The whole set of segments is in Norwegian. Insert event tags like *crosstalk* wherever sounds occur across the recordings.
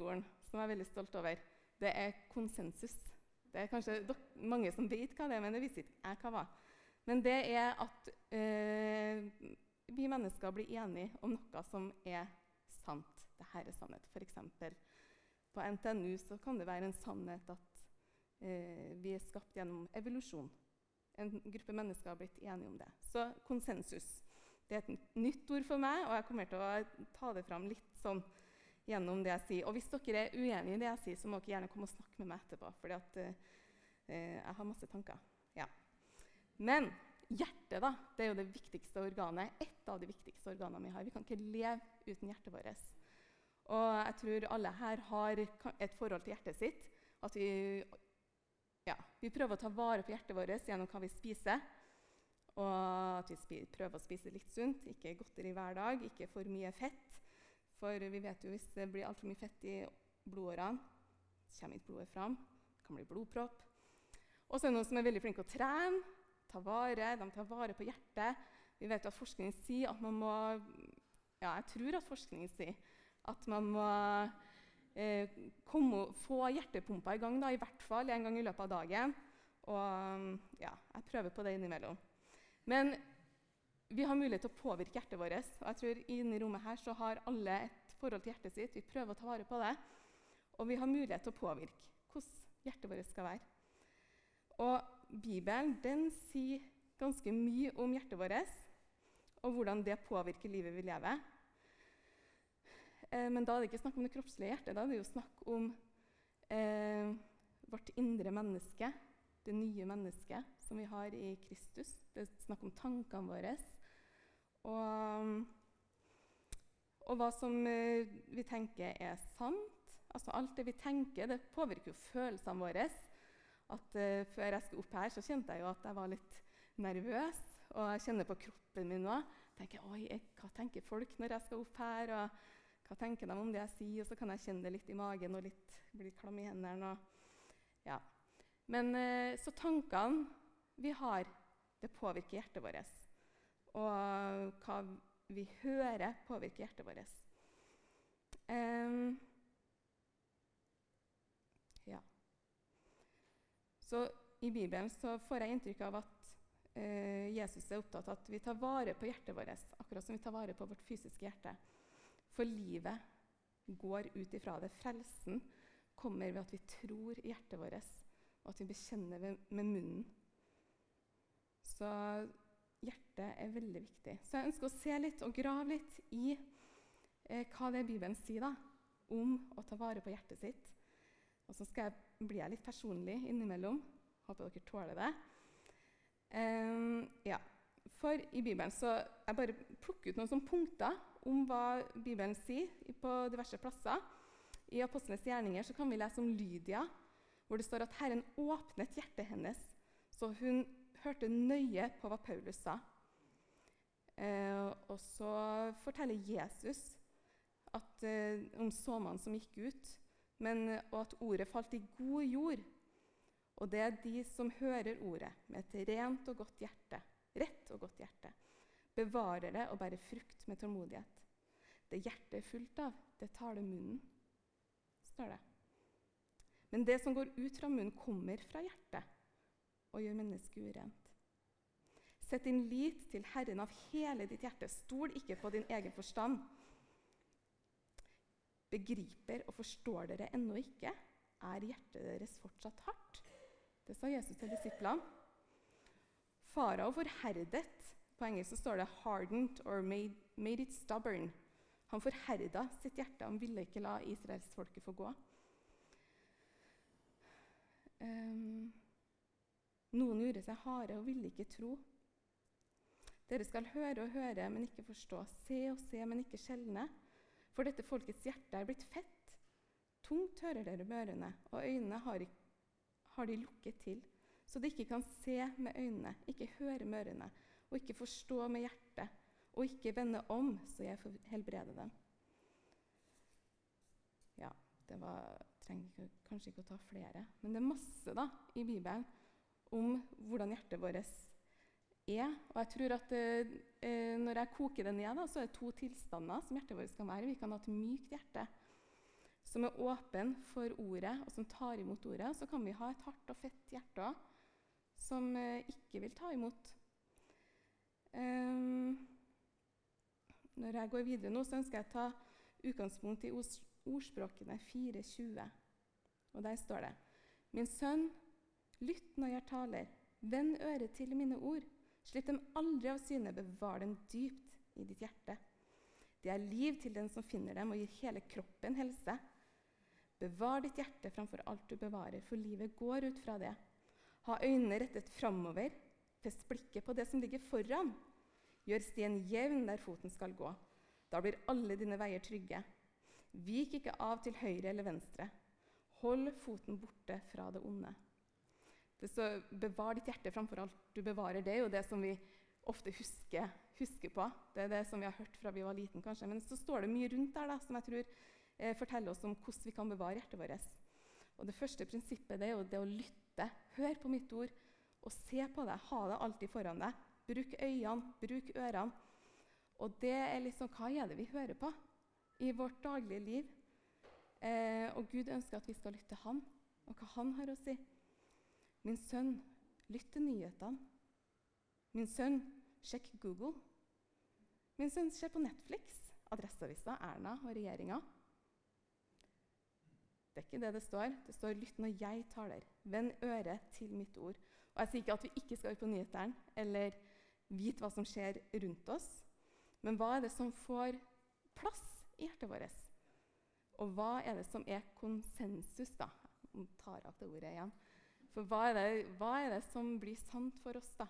bibelskolen, som jeg er veldig stolt over, det er konsensus. Det er kanskje mange som vet hva det er, men det visste ikke jeg hva var. Men det er at eh, vi mennesker blir enige om noe som er sant. Dette er sannhet. F.eks. på NTNU så kan det være en sannhet at eh, vi er skapt gjennom evolusjon. En gruppe mennesker har blitt enige om det. Så konsensus. Det er et nytt ord for meg, og jeg kommer til å ta det fram litt sånn gjennom det jeg sier. Og hvis dere er uenig i det jeg sier, så må dere gjerne komme og snakke med meg etterpå. fordi at eh, jeg har masse tanker. Ja. Men hjertet da, det er jo det viktigste organet. Et av de viktigste organene vi har. Vi kan ikke leve uten hjertet vårt. Og jeg tror alle her har et forhold til hjertet sitt. At vi, ja, vi prøver å ta vare på hjertet vårt gjennom hva vi spiser. Og at vi prøver å spise litt sunt, ikke godteri hver dag, ikke for mye fett. For vi vet jo hvis det blir altfor mye fett i blodårene, så kommer ikke blodet fram. Det kan bli blodpropp. Og så er det noen som er veldig flinke å trene, ta vare, de tar vare på hjertet. Vi vet at forskningen sier at man må Ja, jeg tror at forskningen sier at man må eh, komme, få hjertepumpa i gang, da, i hvert fall en gang i løpet av dagen. Og ja, jeg prøver på det innimellom. Men vi har mulighet til å påvirke hjertet vårt. Og jeg tror inne i rommet her så har alle et forhold til hjertet sitt. Vi prøver å ta vare på det. Og vi har mulighet til å påvirke hvordan hjertet vårt skal være. Og Bibelen den sier ganske mye om hjertet vårt, og hvordan det påvirker livet vi lever. Eh, men da er det ikke snakk om det kroppslige hjertet. Da er det jo snakk om eh, vårt indre menneske, det nye mennesket som vi har i Kristus. Det er snakk om tankene våre. Og, og hva som eh, vi tenker er sant. Altså Alt det vi tenker, det påvirker jo følelsene våre. At uh, Før jeg skulle opp her, så kjente jeg jo at jeg var litt nervøs. Og jeg kjenner på kroppen min nå. tenker Oi, hva tenker folk når jeg skal opp her? Og hva tenker de om det jeg sier? Og så kan jeg kjenne det litt i magen og litt, bli klam i hendene. Ja. Men uh, så tankene vi har, det påvirker hjertet vårt. Og hva vi hører, påvirker hjertet vårt. Um, ja. Så i Bibelen så får jeg inntrykk av at uh, Jesus er opptatt av at vi tar vare på hjertet vårt, akkurat som vi tar vare på vårt fysiske hjerte. For livet går ut ifra det. Frelsen kommer ved at vi tror i hjertet vårt, og at vi bekjenner med munnen så hjertet er veldig viktig. Så jeg ønsker å se litt og grave litt i eh, hva det er Bibelen sier da, om å ta vare på hjertet sitt. Og så skal jeg, jeg litt personlig innimellom. Håper dere tåler det. Um, ja. For i Bibelen så Jeg bare plukker ut noen sånne punkter om hva Bibelen sier på diverse plasser. I Apostlenes gjerninger så kan vi lese om Lydia, hvor det står at Herren åpnet hjertet hennes, så hun hørte nøye på hva Paulus sa. Eh, og så forteller Jesus at, eh, om såmannen som gikk ut, men, og at ordet falt i god jord. Og det er de som hører ordet med et rent og godt hjerte, rett og godt hjerte, bevarer det og bærer frukt med tålmodighet. Det hjertet er fullt av, det taler munnen, står det. Men det som går ut fra munnen, kommer fra hjertet og gjør mennesket urent. Sett din lit til Herren av hele ditt hjerte. Stol ikke på din egen forstand. Begriper og forstår dere ennå ikke? Er hjertet deres fortsatt hardt? Det sa Jesus til disiplene. Farao forherdet På engelsk står det 'hardened' or made, 'made it stubborn'. Han forherda sitt hjerte. Han ville ikke la israelsfolket få gå. Um, noen gjorde seg harde og ville ikke tro. Dere skal høre og høre, men ikke forstå. Se og se, men ikke skjelne. For dette folkets hjerte er blitt fett. Tungt hører dere med ørene, og øynene har, har de lukket til, så de ikke kan se med øynene, ikke høre med ørene, og ikke forstå med hjertet, og ikke vende om, så jeg får helbrede dem. Ja, det var, trenger kanskje ikke å ta flere, men det er masse da, i Bibelen om hvordan hjertet vårt er. Og jeg tror at eh, Når jeg koker det ned, da, så er det to tilstander som hjertet vårt skal være. Vi kan ha et mykt hjerte som er åpen for ordet, og som tar imot ordet. Så kan vi ha et hardt og fett hjerte òg, som eh, ikke vil ta imot. Um, når jeg går videre nå, så ønsker jeg å ta utgangspunkt i ordspråkene 4.20. Og der står det Min sønn, lytt når jeg taler. Vend øret til mine ord. Slipp dem aldri av syne. Bevar dem dypt i ditt hjerte. Det er liv til den som finner dem, og gir hele kroppen helse. Bevar ditt hjerte framfor alt du bevarer, for livet går ut fra det. Ha øynene rettet framover. Fest blikket på det som ligger foran. Gjør stien jevn der foten skal gå. Da blir alle dine veier trygge. Vik ikke av til høyre eller venstre. Hold foten borte fra det onde. Det står 'bevar ditt hjerte framfor alt du bevarer'. Det er jo det som vi ofte husker, husker, på. Det er det som vi har hørt fra vi var liten, kanskje. Men så står det mye rundt der da, som jeg tror eh, forteller oss om hvordan vi kan bevare hjertet vårt. Og Det første prinsippet det er jo det å lytte. Hør på mitt ord og se på det. Ha det alltid foran deg. Bruk øynene, bruk ørene. Og det er liksom, hva er det vi hører på i vårt daglige liv? Eh, og Gud ønsker at vi skal lytte til Han og hva Han har å si. Min sønn, lytt til nyhetene. Min sønn, sjekk Google. Min sønn, ser på Netflix, Adresseavisa, Erna og regjeringa. Det er ikke det det står. Det står 'lytt når jeg taler'. Vend øret til mitt ord. Og Jeg sier ikke at vi ikke skal høre på nyhetene eller vite hva som skjer rundt oss. Men hva er det som får plass i hjertet vårt? Og hva er det som er konsensus, da? Jeg tar av det ordet igjen. For hva er, det, hva er det som blir sant for oss, da?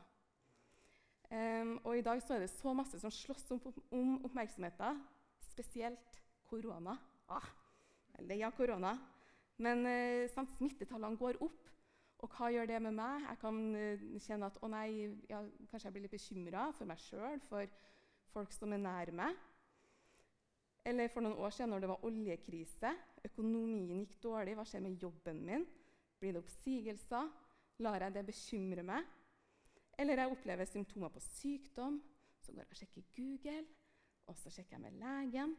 Um, og i dag så er det så masse som slåss om, om oppmerksomheten, spesielt korona. Ah, jeg er lei av korona. Men uh, sant, smittetallene går opp. Og hva gjør det med meg? Jeg kan uh, kjenne at å nei, ja, kanskje jeg blir litt bekymra for meg sjøl, for folk som er nær meg. Eller for noen år siden når det var oljekrise, økonomien gikk dårlig, hva skjer med jobben min? Blir det oppsigelser? Lar jeg det bekymre meg? Eller jeg opplever symptomer på sykdom. Så går jeg og sjekker Google, og så sjekker jeg med legen.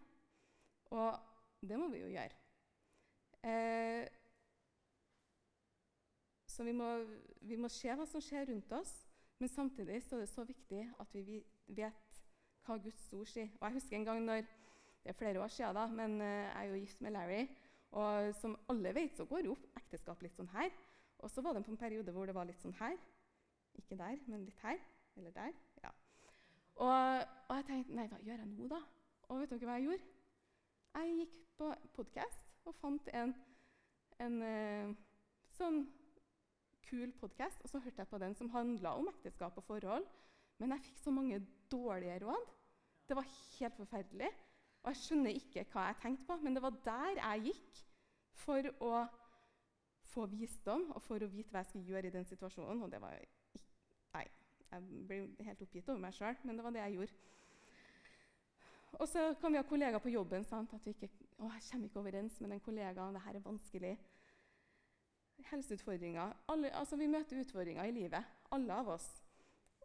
Og det må vi jo gjøre. Eh, så vi må, vi må, se hva som skjer rundt oss, men samtidig er det så viktig at vi vet hva Guds ord sier. Og jeg husker en gang når, Det er flere år siden, da, men eh, jeg er jo gift med Larry. Og som alle vet, så går jo ekteskap litt sånn her. Og så var det en periode hvor det var litt sånn her. Ikke der, men litt her. Eller der. ja. Og, og jeg tenkte Nei, hva gjør jeg nå, da? Og vet dere hva jeg gjorde? Jeg gikk på podkast og fant en, en uh, sånn kul podkast. Og så hørte jeg på den som handla om ekteskap og forhold. Men jeg fikk så mange dårlige råd. Det var helt forferdelig. Og jeg skjønner ikke hva jeg tenkte på, men det var der jeg gikk for å få visdom og for å vite hva jeg skulle gjøre i den situasjonen. Og det var Nei, jeg ble helt oppgitt over meg sjøl, men det var det jeg gjorde. Og så kan vi ha kollegaer på jobben sant? at vi ikke, å, jeg kommer ikke overens med den kollegaen. Dette er vanskelig. Helseutfordringer. Alle, altså, vi møter utfordringer i livet, alle av oss.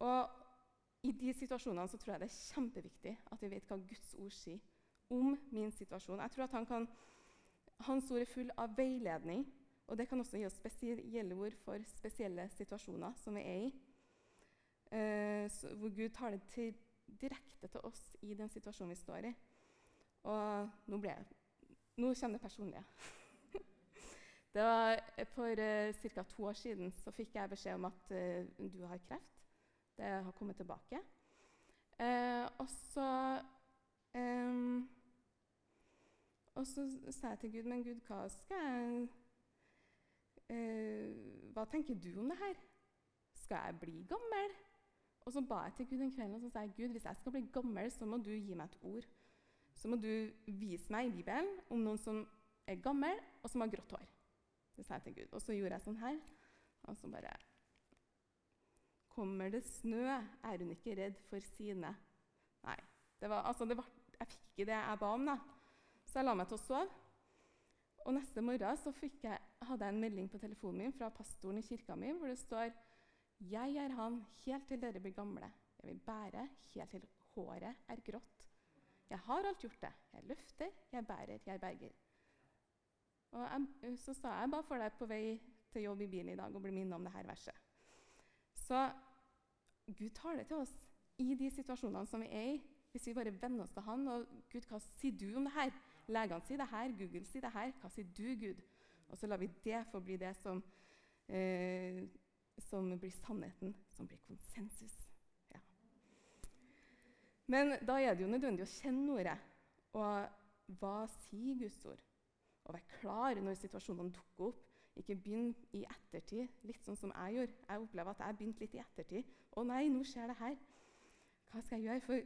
Og i de situasjonene så tror jeg det er kjempeviktig at vi vet hva Guds ord sier om min situasjon. Jeg tror at han kan, Hans ord er full av veiledning, og det kan også gi oss spesielle ord for spesielle situasjoner som vi er i. eh, hvor Gud tar det til, direkte til oss i den situasjonen vi står i. Og nå, jeg, nå kommer det personlige. *laughs* det var For eh, ca. to år siden så fikk jeg beskjed om at eh, du har kreft. Det har kommet tilbake. Eh, og så um, og så sa jeg til Gud, men Gud, hva skal jeg eh, Hva tenker du om det her? Skal jeg bli gammel? Og så ba jeg til Gud den kvelden og så sa jeg, Gud, hvis jeg skal bli gammel, så må du gi meg et ord. Så må du vise meg i Bibelen om noen som er gammel, og som har grått hår. Det sa jeg til Gud. Og så gjorde jeg sånn her. Og så bare Kommer det snø, er hun ikke redd for sine. Nei. Det var, altså, det var, jeg fikk ikke det jeg ba om. da. Så jeg la meg til å sove. Og neste morgen så jeg, hadde jeg en melding på telefonen min fra pastoren i kirka mi hvor det står Jeg er han helt til dere blir gamle. Jeg vil bære helt til håret er grått. Jeg har alt gjort det. Jeg løfter, jeg bærer, jeg berger. Og jeg, så sa jeg bare for deg på vei til jobb i bilen i dag og bli minnet om det her verset. Så Gud taler til oss i de situasjonene som vi er i. Hvis vi bare venner oss til Han og Gud, hva sier du om det her? Legene sier det her, Google sier det her. Hva sier du, Gud? Og så lar vi det få bli det som, eh, som blir sannheten, som blir konsensus. Ja. Men da er det jo nødvendig å kjenne ordet. Og hva sier Guds ord? Og være klar når situasjonene dukker opp. Ikke begynn i ettertid, litt sånn som jeg gjorde. Jeg opplever at jeg begynte litt i ettertid. 'Å nei, nå skjer det her. Hva skal jeg gjøre?' For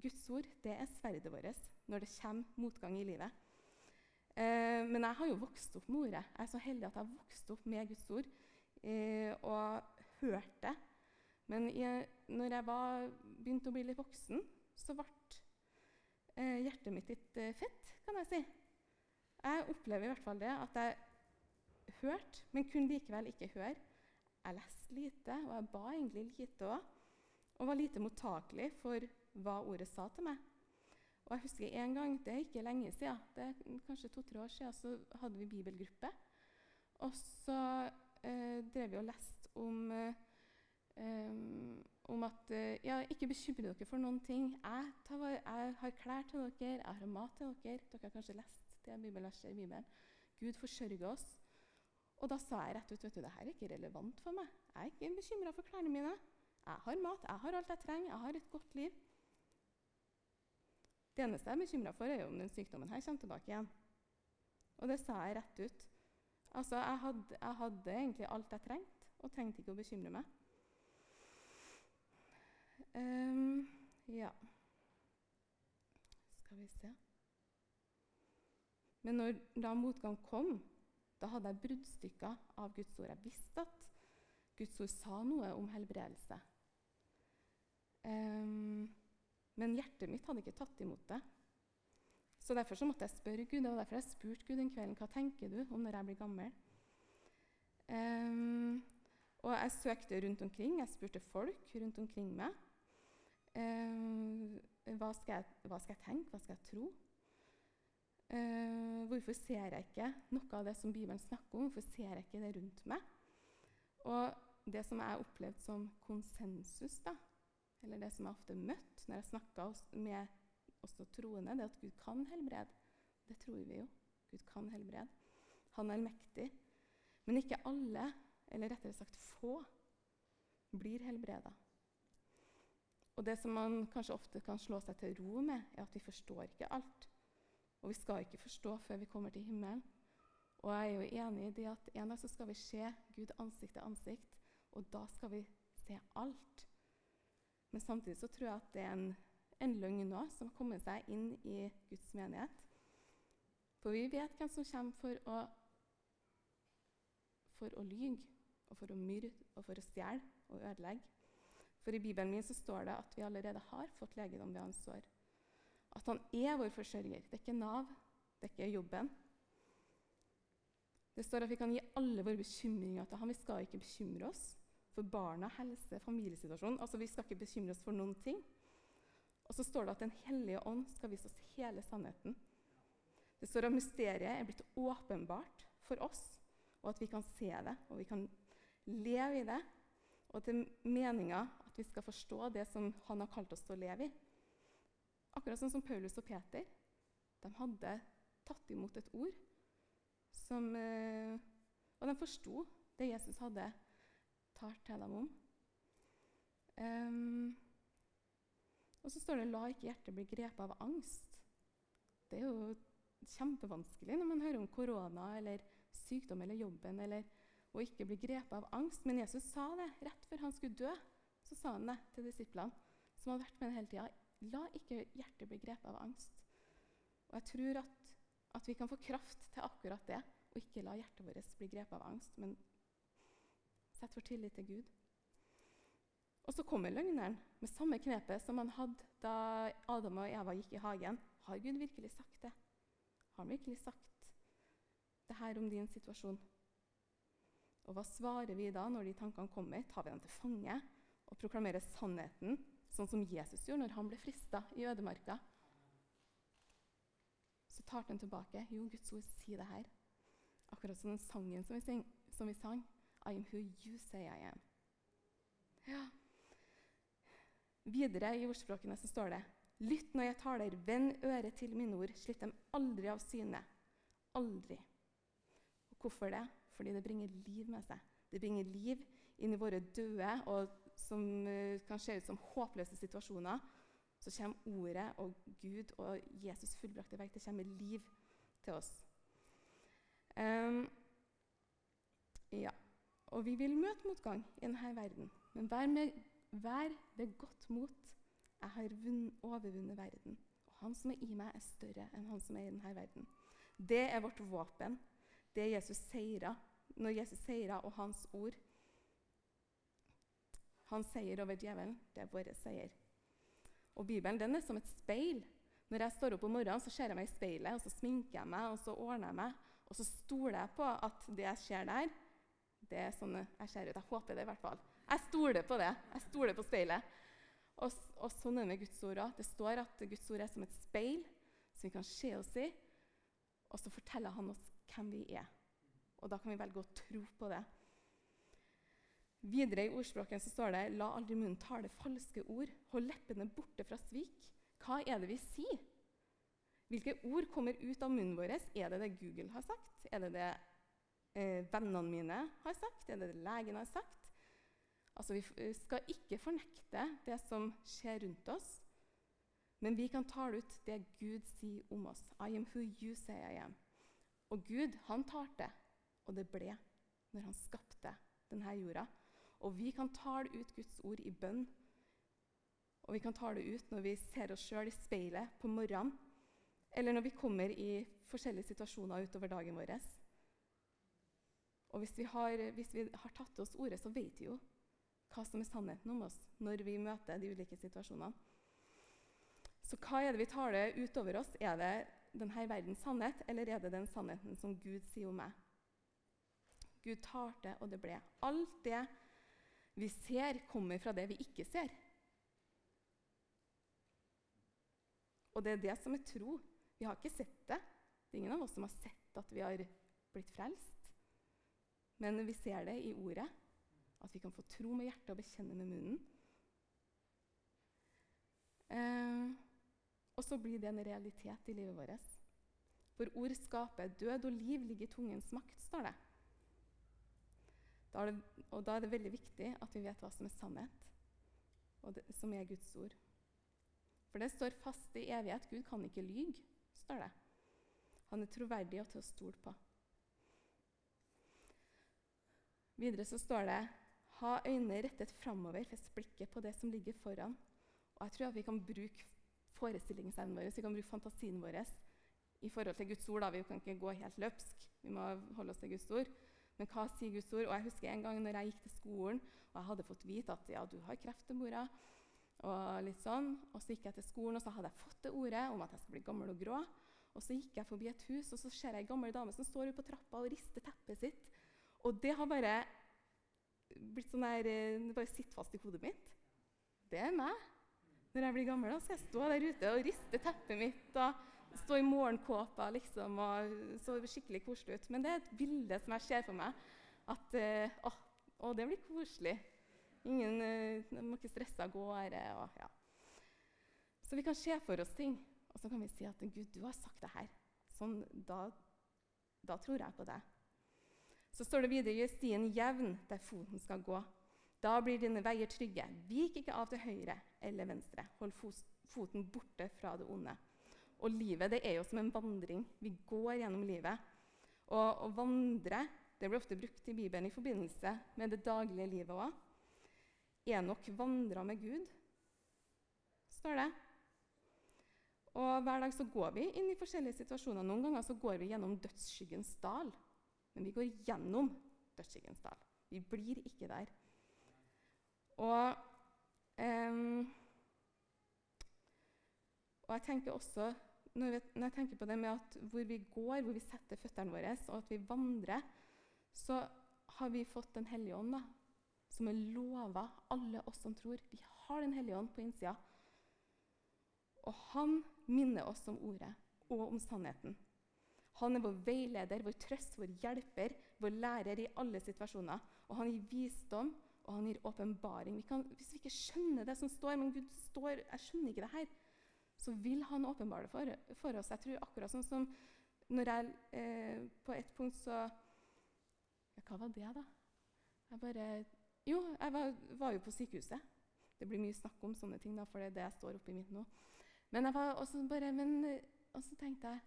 Guds ord det er sverdet vårt når det kommer motgang i livet. Eh, men jeg har jo vokst opp med ordet. Jeg er så heldig at jeg har vokst opp med Guds ord eh, og hørt det. Men jeg, når jeg var, begynte å bli litt voksen, så ble eh, hjertet mitt litt eh, fett, kan jeg si. Jeg opplever i hvert fall det at jeg hørte, men kunne likevel ikke høre. Jeg leste lite, og jeg ba egentlig lite òg. Og var lite mottakelig for hva ordet sa til meg. Og jeg husker en gang, Det er ikke lenge siden, det er kanskje to-tre år siden, så hadde vi bibelgruppe. Og så eh, drev vi og leste om, eh, om at eh, ja, ikke bekymre dere for noen ting. Jeg, tar, jeg, har klær til dere, jeg har mat til dere. Dere har kanskje lest det bibelverset i Bibelen. Gud forsørger oss. Og da sa jeg rett ut vet du, det her er ikke relevant for meg. Jeg er ikke bekymra for klærne mine. Jeg har mat, jeg har alt jeg trenger, jeg har et godt liv. Det eneste jeg er bekymra for, er jo om den sykdommen her kommer tilbake igjen. Og det sa jeg rett ut. Altså, jeg hadde, jeg hadde egentlig alt jeg trengte, og trengte ikke å bekymre meg. Um, ja Skal vi se Men når da motgang kom, da hadde jeg bruddstykker av Guds ord. Jeg visste at Guds ord sa noe om helbredelse. Um, men hjertet mitt hadde ikke tatt imot det. Så Derfor så måtte jeg spørre Gud, og derfor jeg spurte Gud den kvelden hva tenker du om når jeg blir gammel. Um, og jeg søkte rundt omkring. Jeg spurte folk rundt omkring meg. Um, hva, skal jeg, hva, skal jeg, tenke? Hva skal jeg tro? Uh, hvorfor ser jeg ikke noe av det som Bibelen snakker om? Hvorfor ser jeg ikke det rundt meg? Og det som jeg opplevde som konsensus, da, eller det som jeg ofte møtte når jeg snakka med også troende, det er at Gud kan helbrede. Det tror vi jo. Gud kan helbrede. Han er mektig. Men ikke alle, eller rettere sagt få, blir helbreda. Og det som man kanskje ofte kan slå seg til ro med, er at vi forstår ikke alt. Og vi skal ikke forstå før vi kommer til himmelen. Og jeg er jo enig i det at en dag så skal vi se Gud ansikt til ansikt, og da skal vi se alt. Men samtidig så tror jeg at det er en, en løgn nå som har kommet seg inn i Guds menighet. For vi vet hvem som kommer for å, for å lyge, og for å myrde, og for å stjele og ødelegge. For i Bibelen min så står det at vi allerede har fått legedom ved hans sår. At han er vår forsørger. Det er ikke Nav, det er ikke jobben. Det står at vi kan gi alle våre bekymringer til ham. Vi skal ikke bekymre oss for barna, helse, familiesituasjonen. Altså, Vi skal ikke bekymre oss for noen ting. Og så står det at Den hellige ånd skal vise oss hele sannheten. Det står at mysteriet er blitt åpenbart for oss, og at vi kan se det og vi kan leve i det. Og til meninga at vi skal forstå det som han har kalt oss til å leve i. Akkurat sånn som Paulus og Peter. De hadde tatt imot et ord som, eh, Og de forsto det Jesus hadde tar til dem om. Um, og så står det 'la ikke hjertet bli grepet av angst'. Det er jo kjempevanskelig når man hører om korona eller sykdom eller jobben eller å ikke bli grepet av angst. Men Jesus sa det rett før han skulle dø. Så sa han det til disiplene som hadde vært med hele tida. La ikke hjertet bli grepet av angst. Og jeg tror at, at vi kan få kraft til akkurat det, og ikke la hjertet vårt bli grepet av angst, men Sett vår tillit til Gud. Og så kommer løgneren med samme knepet som han hadde da Adam og Eva gikk i hagen. Har Gud virkelig sagt det? Har han virkelig sagt det her om din situasjon? Og hva svarer vi da når de tankene kommer? Tar vi dem til fange og proklamerer sannheten, sånn som Jesus gjorde når han ble frista i ødemarka? Så tar den tilbake? Jo, Guds ord sier det her. Akkurat som den sangen som vi sang. I am who you say I am. Ja. Videre i ordspråkene så står det Lytt når jeg taler, vend øret til mine ord, slipp dem aldri av syne. Aldri. Og hvorfor det? Fordi det bringer liv med seg. Det bringer liv inn i våre døde og som uh, kan se ut som håpløse situasjoner. Så kommer Ordet og Gud og Jesus fullbrakte verk. Det kommer liv til oss. Um, ja. Og vi vil møte motgang i denne verden. Men vær, med, vær ved godt mot. Jeg har overvunnet verden. Og han som er i meg, er større enn han som er i denne verden. Det er vårt våpen. Det er Jesus seira. Når Jesus seira og hans ord Hans seier over djevelen, det er vår seier. Og Bibelen den er som et speil. Når jeg står opp om morgenen, så ser jeg meg i speilet, og så sminker jeg meg, og så ordner jeg meg. Og så stoler jeg på at det jeg ser der, det er sånn jeg ser ut. Jeg håper det, i hvert fall. Jeg stoler på det. Jeg stoler på speilet. Og, og sånn er det med Guds ord òg. Det står at Guds ord er som et speil som vi kan se oss i, og så forteller han oss hvem vi er. Og da kan vi velge å tro på det. Videre i ordspråken så står det La aldri munnen tale falske ord. Hold leppene borte fra svik. Hva er det vi sier? Hvilke ord kommer ut av munnen vår? Er det det Google har sagt? Er det det eh, vennene mine har sagt? Er det det legen har sagt? Altså, Vi skal ikke fornekte det som skjer rundt oss, men vi kan tale ut det Gud sier om oss. I am who you say I am. Og Gud, han talte, og det ble når han skapte denne jorda. Og vi kan tale ut Guds ord i bønn. Og vi kan tale ut når vi ser oss sjøl i speilet på morgenen, eller når vi kommer i forskjellige situasjoner utover dagen vår. Og hvis vi har, hvis vi har tatt til oss ordet, så vet vi jo hva som er sannheten om oss når vi møter de ulike situasjonene. Så hva er det vi taler utover oss? Er det denne verdens sannhet, eller er det den sannheten som Gud sier om meg? Gud talte, og det ble. Alt det vi ser, kommer fra det vi ikke ser. Og det er det som er tro. Vi har ikke sett det. Det er ingen av oss som har sett at vi har blitt frelst. Men vi ser det i ordet. At vi kan få tro med hjertet og bekjenne med munnen. Eh, og så blir det en realitet i livet vårt. For ord skaper død og liv ligger i tungens makt, står det. Da det, og da er det veldig viktig at vi vet hva som er sannhet, og det, som er Guds ord. For det står fast i evighet. Gud kan ikke lyge, står det. Han er troverdig og til å stole på. Videre så står det ha øynene rettet framover, fest blikket på det som ligger foran. Og jeg tror at vi kan bruke forestillingsevnen vår, vi kan bruke fantasien vår i forhold til Guds ord. Da. Vi kan ikke gå helt løpsk, vi må holde oss til Guds ord. Men hva sier Guds ord? Og jeg husker en gang når jeg gikk til skolen og jeg hadde fått vite at ja, du har kreft, mora. Og litt sånn. Og så gikk jeg til skolen og så hadde jeg fått det ordet om at jeg skal bli gammel og grå. Og så gikk jeg forbi et hus, og så ser jeg ei gammel dame som står på trappa og rister teppet sitt. Og det har bare blitt sånn der, eh, det bare sitter fast i hodet mitt. Det er meg. Når jeg blir gammel, da skal jeg stå der ute og riste teppet mitt. og Stå i morgenkåpa liksom, og så skikkelig koselig ut. Men det er et bilde som jeg ser for meg. At å, å, det blir koselig. Ingen uh, må ikke stresse av gårde. Og, ja. Så vi kan se for oss ting, og så kan vi si at Gud, du har sagt det her. Sånn, da, da tror jeg på det. Så står det videre gjør stien jevn der foten skal gå. Da blir dine veier trygge. Vik ikke av til høyre eller venstre. Hold foten borte fra det onde. Og livet det er jo som en vandring. Vi går gjennom livet. Og å vandre det blir ofte brukt i Bibelen i forbindelse med det daglige livet òg. Enok vandra med Gud, står det. Og Hver dag så går vi inn i forskjellige situasjoner. Noen ganger så går vi gjennom dødsskyggens dal. Men vi går gjennom dødsskyggens dal. Vi blir ikke der. Og, um, og jeg tenker også når, vi, når, jeg tenker på det med at hvor vi går, hvor vi setter føttene våre, og at vi vandrer, så har vi fått Den hellige ånd, da, som er lova alle oss som tror. Vi har Den hellige ånd på innsida. Og han minner oss om ordet. og om sannheten. Han er vår veileder, vår trøst, vår hjelper, vår lærer i alle situasjoner. Og han gir visdom, og han gir åpenbaring. Hvis vi ikke skjønner det som står, men Gud står, jeg skjønner ikke det her, så vil han åpenbare det for, for oss. Jeg tror akkurat sånn som når jeg eh, På et punkt så ja, Hva var det, da? Jeg bare Jo, jeg var, var, jo på sykehuset. Det blir mye snakk om sånne ting, da, for det er det jeg står oppi mitt nå. Men jeg var også bare men, Og så tenkte jeg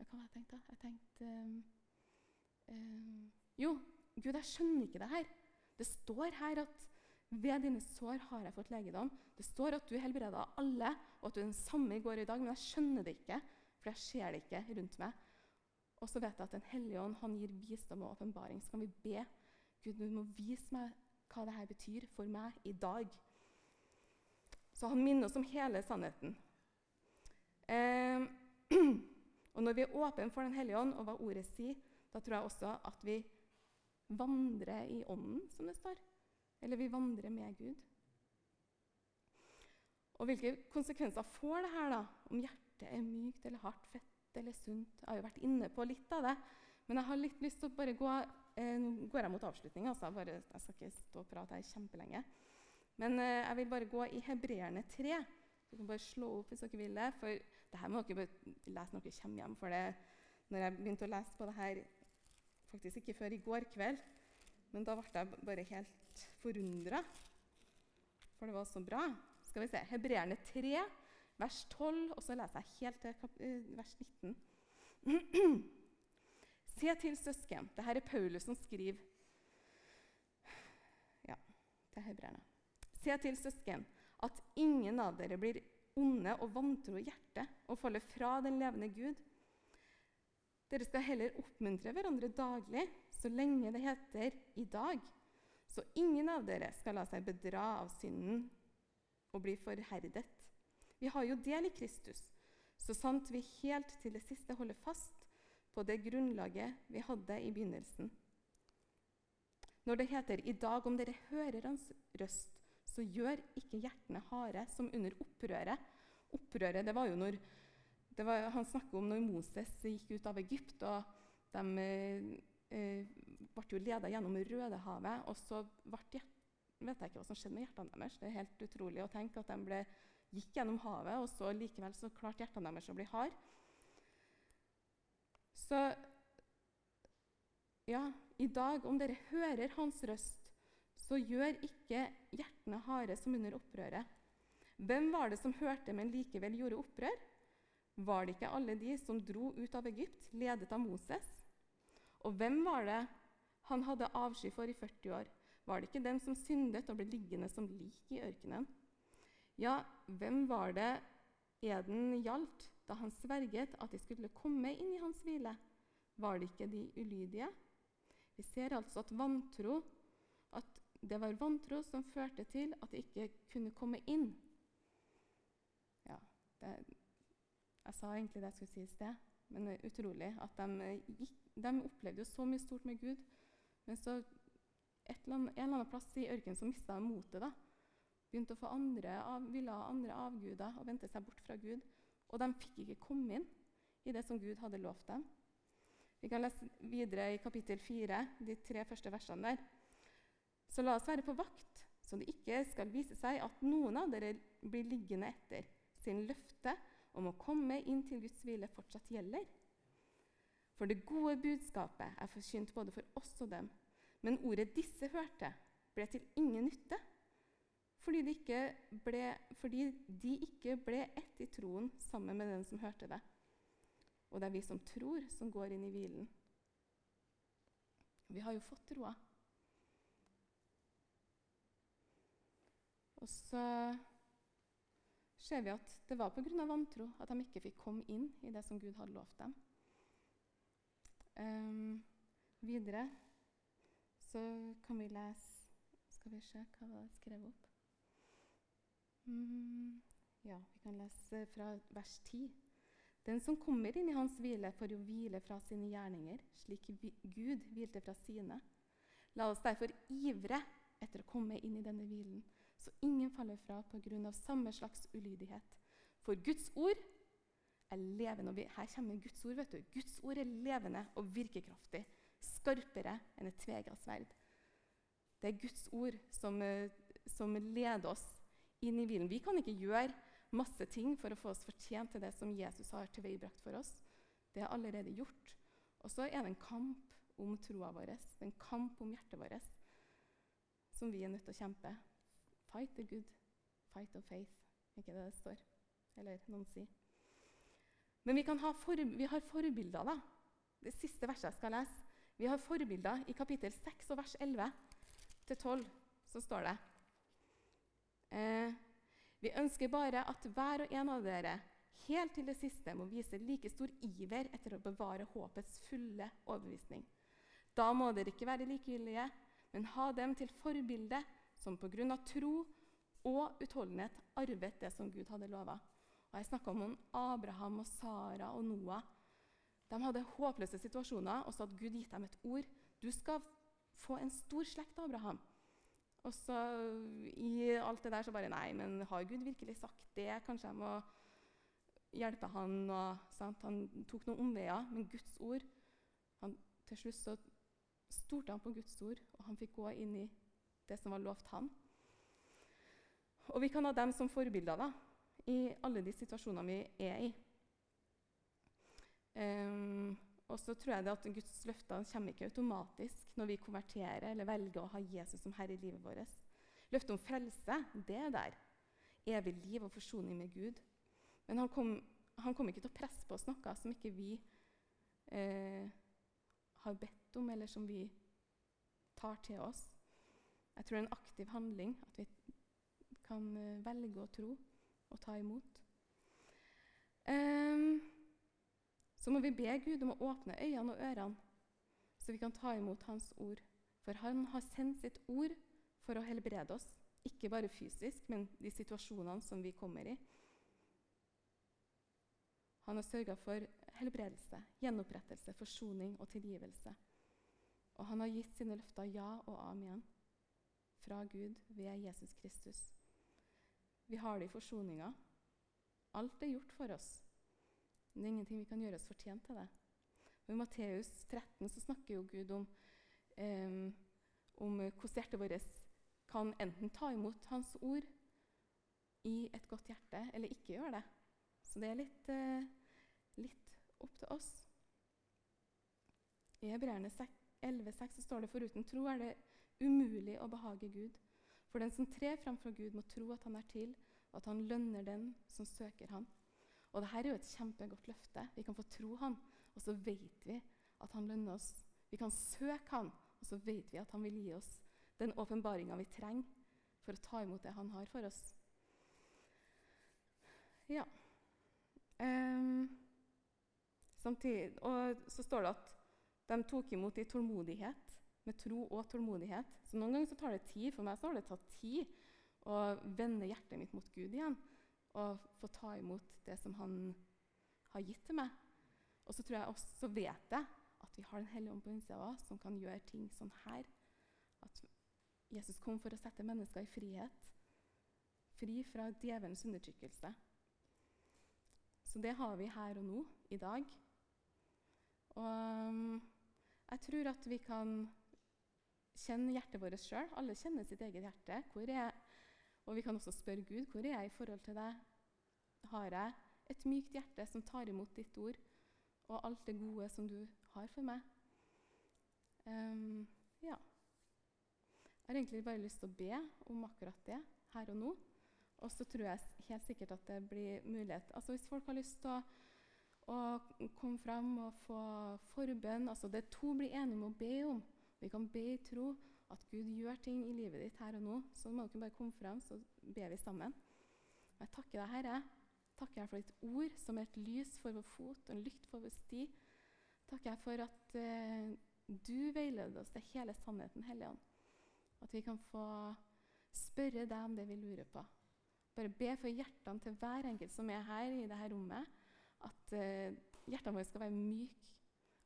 Hva var det jeg tenkte? Jeg tenkte um, um, Jo, Gud, jeg skjønner ikke det her. Det står her at ved dine sår har jeg fått legedom. Det står at du er helbreda alle, og at du er den samme i går og i dag, men jeg skjønner det ikke, for jeg ser det ikke rundt meg. Og så vet jeg at Den hellige ånd han gir visdom og åpenbaring. Så kan vi be Gud, du må vise meg hva dette betyr for meg i dag. Så han minner oss om hele sannheten. Eh, *clears throat* og når vi er åpne for Den hellige ånd og hva ordet sier, da tror jeg også at vi vandrer i ånden, som det står. Eller vi vandrer med Gud. Og hvilke konsekvenser får det her, da? Om hjertet er mykt eller hardt, fett eller sunt? Jeg har jo vært inne på litt av det. Men jeg har litt lyst til å bare gå eh, Nå går jeg mot avslutning. Altså. Jeg, jeg, skal ikke stå og prate her kjempelenge. Men eh, jeg vil bare gå i Hebreerne 3. Du kan bare slå opp hvis dere vil det. For det her må dere lese når dere kommer hjem. For det, når jeg begynte å lese på det her faktisk ikke før i går kveld, men da ble jeg bare helt forundra, for det var så bra. Skal vi se Hebreerne 3, vers 12, og så leser jeg helt til eh, vers 19. *clears throat* Se til søsken. Dette er Paulus som skriver ja, til hebreerne. Se til søsken at ingen av dere blir onde og vantro hjerte og faller fra den levende Gud. Dere skal heller oppmuntre hverandre daglig, så lenge det heter 'i dag', så ingen av dere skal la seg bedra av synden og bli forherdet. Vi har jo del i Kristus, så sant vi helt til det siste holder fast på det grunnlaget vi hadde i begynnelsen. Når det heter 'i dag om dere hører hans røst', så gjør ikke hjertene harde som under opprøret. Opprøret det var jo når var, Han snakker om når Moses gikk ut av Egypt, og de eh, ble jo leda gjennom Rødehavet. Og så ble, vet jeg ikke hva som skjedde med hjertene deres. Det er helt utrolig å tenke at de ble, gikk gjennom havet, og så likevel så klarte hjertene deres å bli hard. Så ja, i dag, om dere hører hans røst, så gjør ikke hjertene harde som under opprøret. Hvem var det som hørte, men likevel gjorde opprør? Var det ikke alle de som dro ut av Egypt, ledet av Moses? Og hvem var det han hadde avsky for i 40 år? Var det ikke den som syndet og ble liggende som lik i ørkenen? Ja, hvem var det eden gjaldt da han sverget at de skulle komme inn i hans hvile? Var det ikke de ulydige? Vi ser altså at vantro at det var vantro som førte til at de ikke kunne komme inn. Ja, det, Jeg sa egentlig det jeg skulle si i sted, men det er utrolig at de gikk de opplevde jo så mye stort med Gud. Men så eller annet, en eller annen plass i ørkenen så mista de motet. da. Begynte å få andre, av, ville ha andre avguder og vendte seg bort fra Gud. Og de fikk ikke komme inn i det som Gud hadde lovt dem. Vi kan lese videre i kapittel 4, de tre første versene der. Så la oss være på vakt, så det ikke skal vise seg at noen av dere blir liggende etter, siden løftet om å komme inn til Guds hvile fortsatt gjelder. For det gode budskapet er forkynt både for oss og dem. Men ordet disse hørte, ble til ingen nytte, fordi de ikke ble, de ikke ble ett i troen sammen med den som hørte det. Og det er vi som tror, som går inn i hvilen. Vi har jo fått troa. Og så ser vi at det var pga. vantro at de ikke fikk komme inn i det som Gud hadde lovt dem. Um, videre så kan vi lese Skal vi se hva var skrevet opp? Mm, ja, vi kan lese fra vers 10. Den som kommer inn i hans hvile, får jo hvile fra sine gjerninger, slik Gud hvilte fra sine. La oss derfor ivre etter å komme inn i denne hvilen, så ingen faller fra pga. samme slags ulydighet. For Guds ord er levende. vi, Her kommer Guds ord. vet du. Guds ord er levende og virkekraftig. Skarpere enn et tvega sverd. Det er Guds ord som, eh, som leder oss inn i hvilen. Vi kan ikke gjøre masse ting for å få oss fortjent til det som Jesus har tilveiebrakt for oss. Det er allerede gjort. Og så er det en kamp om troa vår, en kamp om hjertet vårt, som vi er nødt til å kjempe. Fight the good, fight of faith. Er Ikke det det står? Eller noen sier. Men vi, ha for, vi har forbilder, da. Det siste verset jeg skal lese. Vi har forbilder i kapittel 6 og vers 11 til 12. Så står det eh, Vi ønsker bare at hver og en av dere helt til det siste må vise like stor iver etter å bevare håpets fulle overbevisning. Da må dere ikke være likegyldige, men ha dem til forbilde, som pga. tro og utholdenhet arvet det som Gud hadde lova. Jeg snakka om Abraham og Sara og Noah. De hadde håpløse situasjoner, og så hadde Gud gitt dem et ord. Du skal få en stor slekt, Abraham. Og så i alt det der så bare Nei, men har Gud virkelig sagt det? Kanskje jeg må hjelpe han, og, sant? Han tok noen omveier, men Guds ord han, Til slutt så stolte han på Guds ord, og han fikk gå inn i det som var lovt han. Og vi kan ha dem som forbilder da, i alle de situasjonene vi er i. Um, og så tror jeg at Guds løfter kommer ikke automatisk når vi konverterer eller velger å ha Jesus som herre i livet vårt. Løftet om frelse, det er der. Evig liv og forsoning med Gud. Men han kom, han kom, ikke til å presse på oss noe som ikke vi eh, har bedt om, eller som vi tar til oss. Jeg tror det er en aktiv handling at vi kan eh, velge å tro og ta imot. Um, så må vi be Gud om å åpne øynene og ørene, så vi kan ta imot Hans ord. For Han har sendt sitt ord for å helbrede oss, ikke bare fysisk, men de situasjonene som vi kommer i. Han har sørga for helbredelse, gjenopprettelse, forsoning og tilgivelse. Og han har gitt sine løfter ja og amen fra Gud ved Jesus Kristus. Vi har det i forsoninga. Alt er gjort for oss. Men det er ingenting vi kan gjøre oss fortjent til det. Og I Matteus 13 så snakker jo Gud om, um, om hvordan hjertet vårt kan enten ta imot Hans ord i et godt hjerte, eller ikke gjøre det. Så det er litt uh, litt opp til oss. I Hebreerne 11,6 står det foruten tro er det umulig å behage Gud. For den som trer framfor Gud, må tro at han er til, og at han lønner den som søker ham. Og dette er jo et kjempegodt løfte. Vi kan få tro ham, og så vet vi at han lønner oss. Vi kan søke ham, og så vet vi at han vil gi oss den åpenbaringa vi trenger for å ta imot det han har for oss. Ja. Um, Samtidig, og så står det at de tok imot i tålmodighet, med tro og tålmodighet. Så Noen ganger så tar det tid. For meg så har det tatt tid å vende hjertet mitt mot Gud igjen og få ta imot det som Han har gitt til meg. Og så tror jeg også, så vet jeg at vi har Den hellige ånd på innsida av oss som kan gjøre ting sånn her. At Jesus kom for å sette mennesker i frihet. Fri fra djevelens undertrykkelse. Så det har vi her og nå, i dag. Og um, jeg tror at vi kan kjenne hjertet vårt sjøl. Alle kjenner sitt eget hjerte. Er, og vi kan også spørre Gud hvor er jeg i forhold til deg. Har jeg et mykt hjerte som tar imot ditt ord og alt det gode som du har for meg? Um, ja. Jeg har egentlig bare lyst til å be om akkurat det her og nå. Og så tror jeg helt sikkert at det blir mulighet Altså Hvis folk har lyst til å å komme fram og få forbønn. Altså det to blir enige om å be om. Vi kan be i tro at Gud gjør ting i livet ditt her og nå. Så må dere bare komme fram, så ber vi sammen. Jeg takker deg, Herre. Takker jeg for ditt ord, som er et lys for vår fot og en lykt for vår sti. Takker jeg for at eh, du veileder oss til hele sannheten, Hellige Ånd. At vi kan få spørre deg om det vi lurer på. Bare be for hjertene til hver enkelt som er her i dette rommet at uh, hjertene våre skal være myke.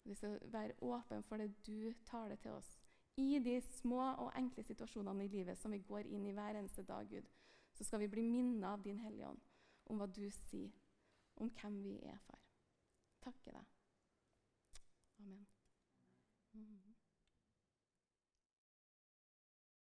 Vi skal være åpne for det du taler til oss. I de små og enkle situasjonene i livet som vi går inn i hver eneste dag, Gud, så skal vi bli minnet av Din Hellige Ånd om hva du sier. om hvem vi er, far. Takker deg. Amen.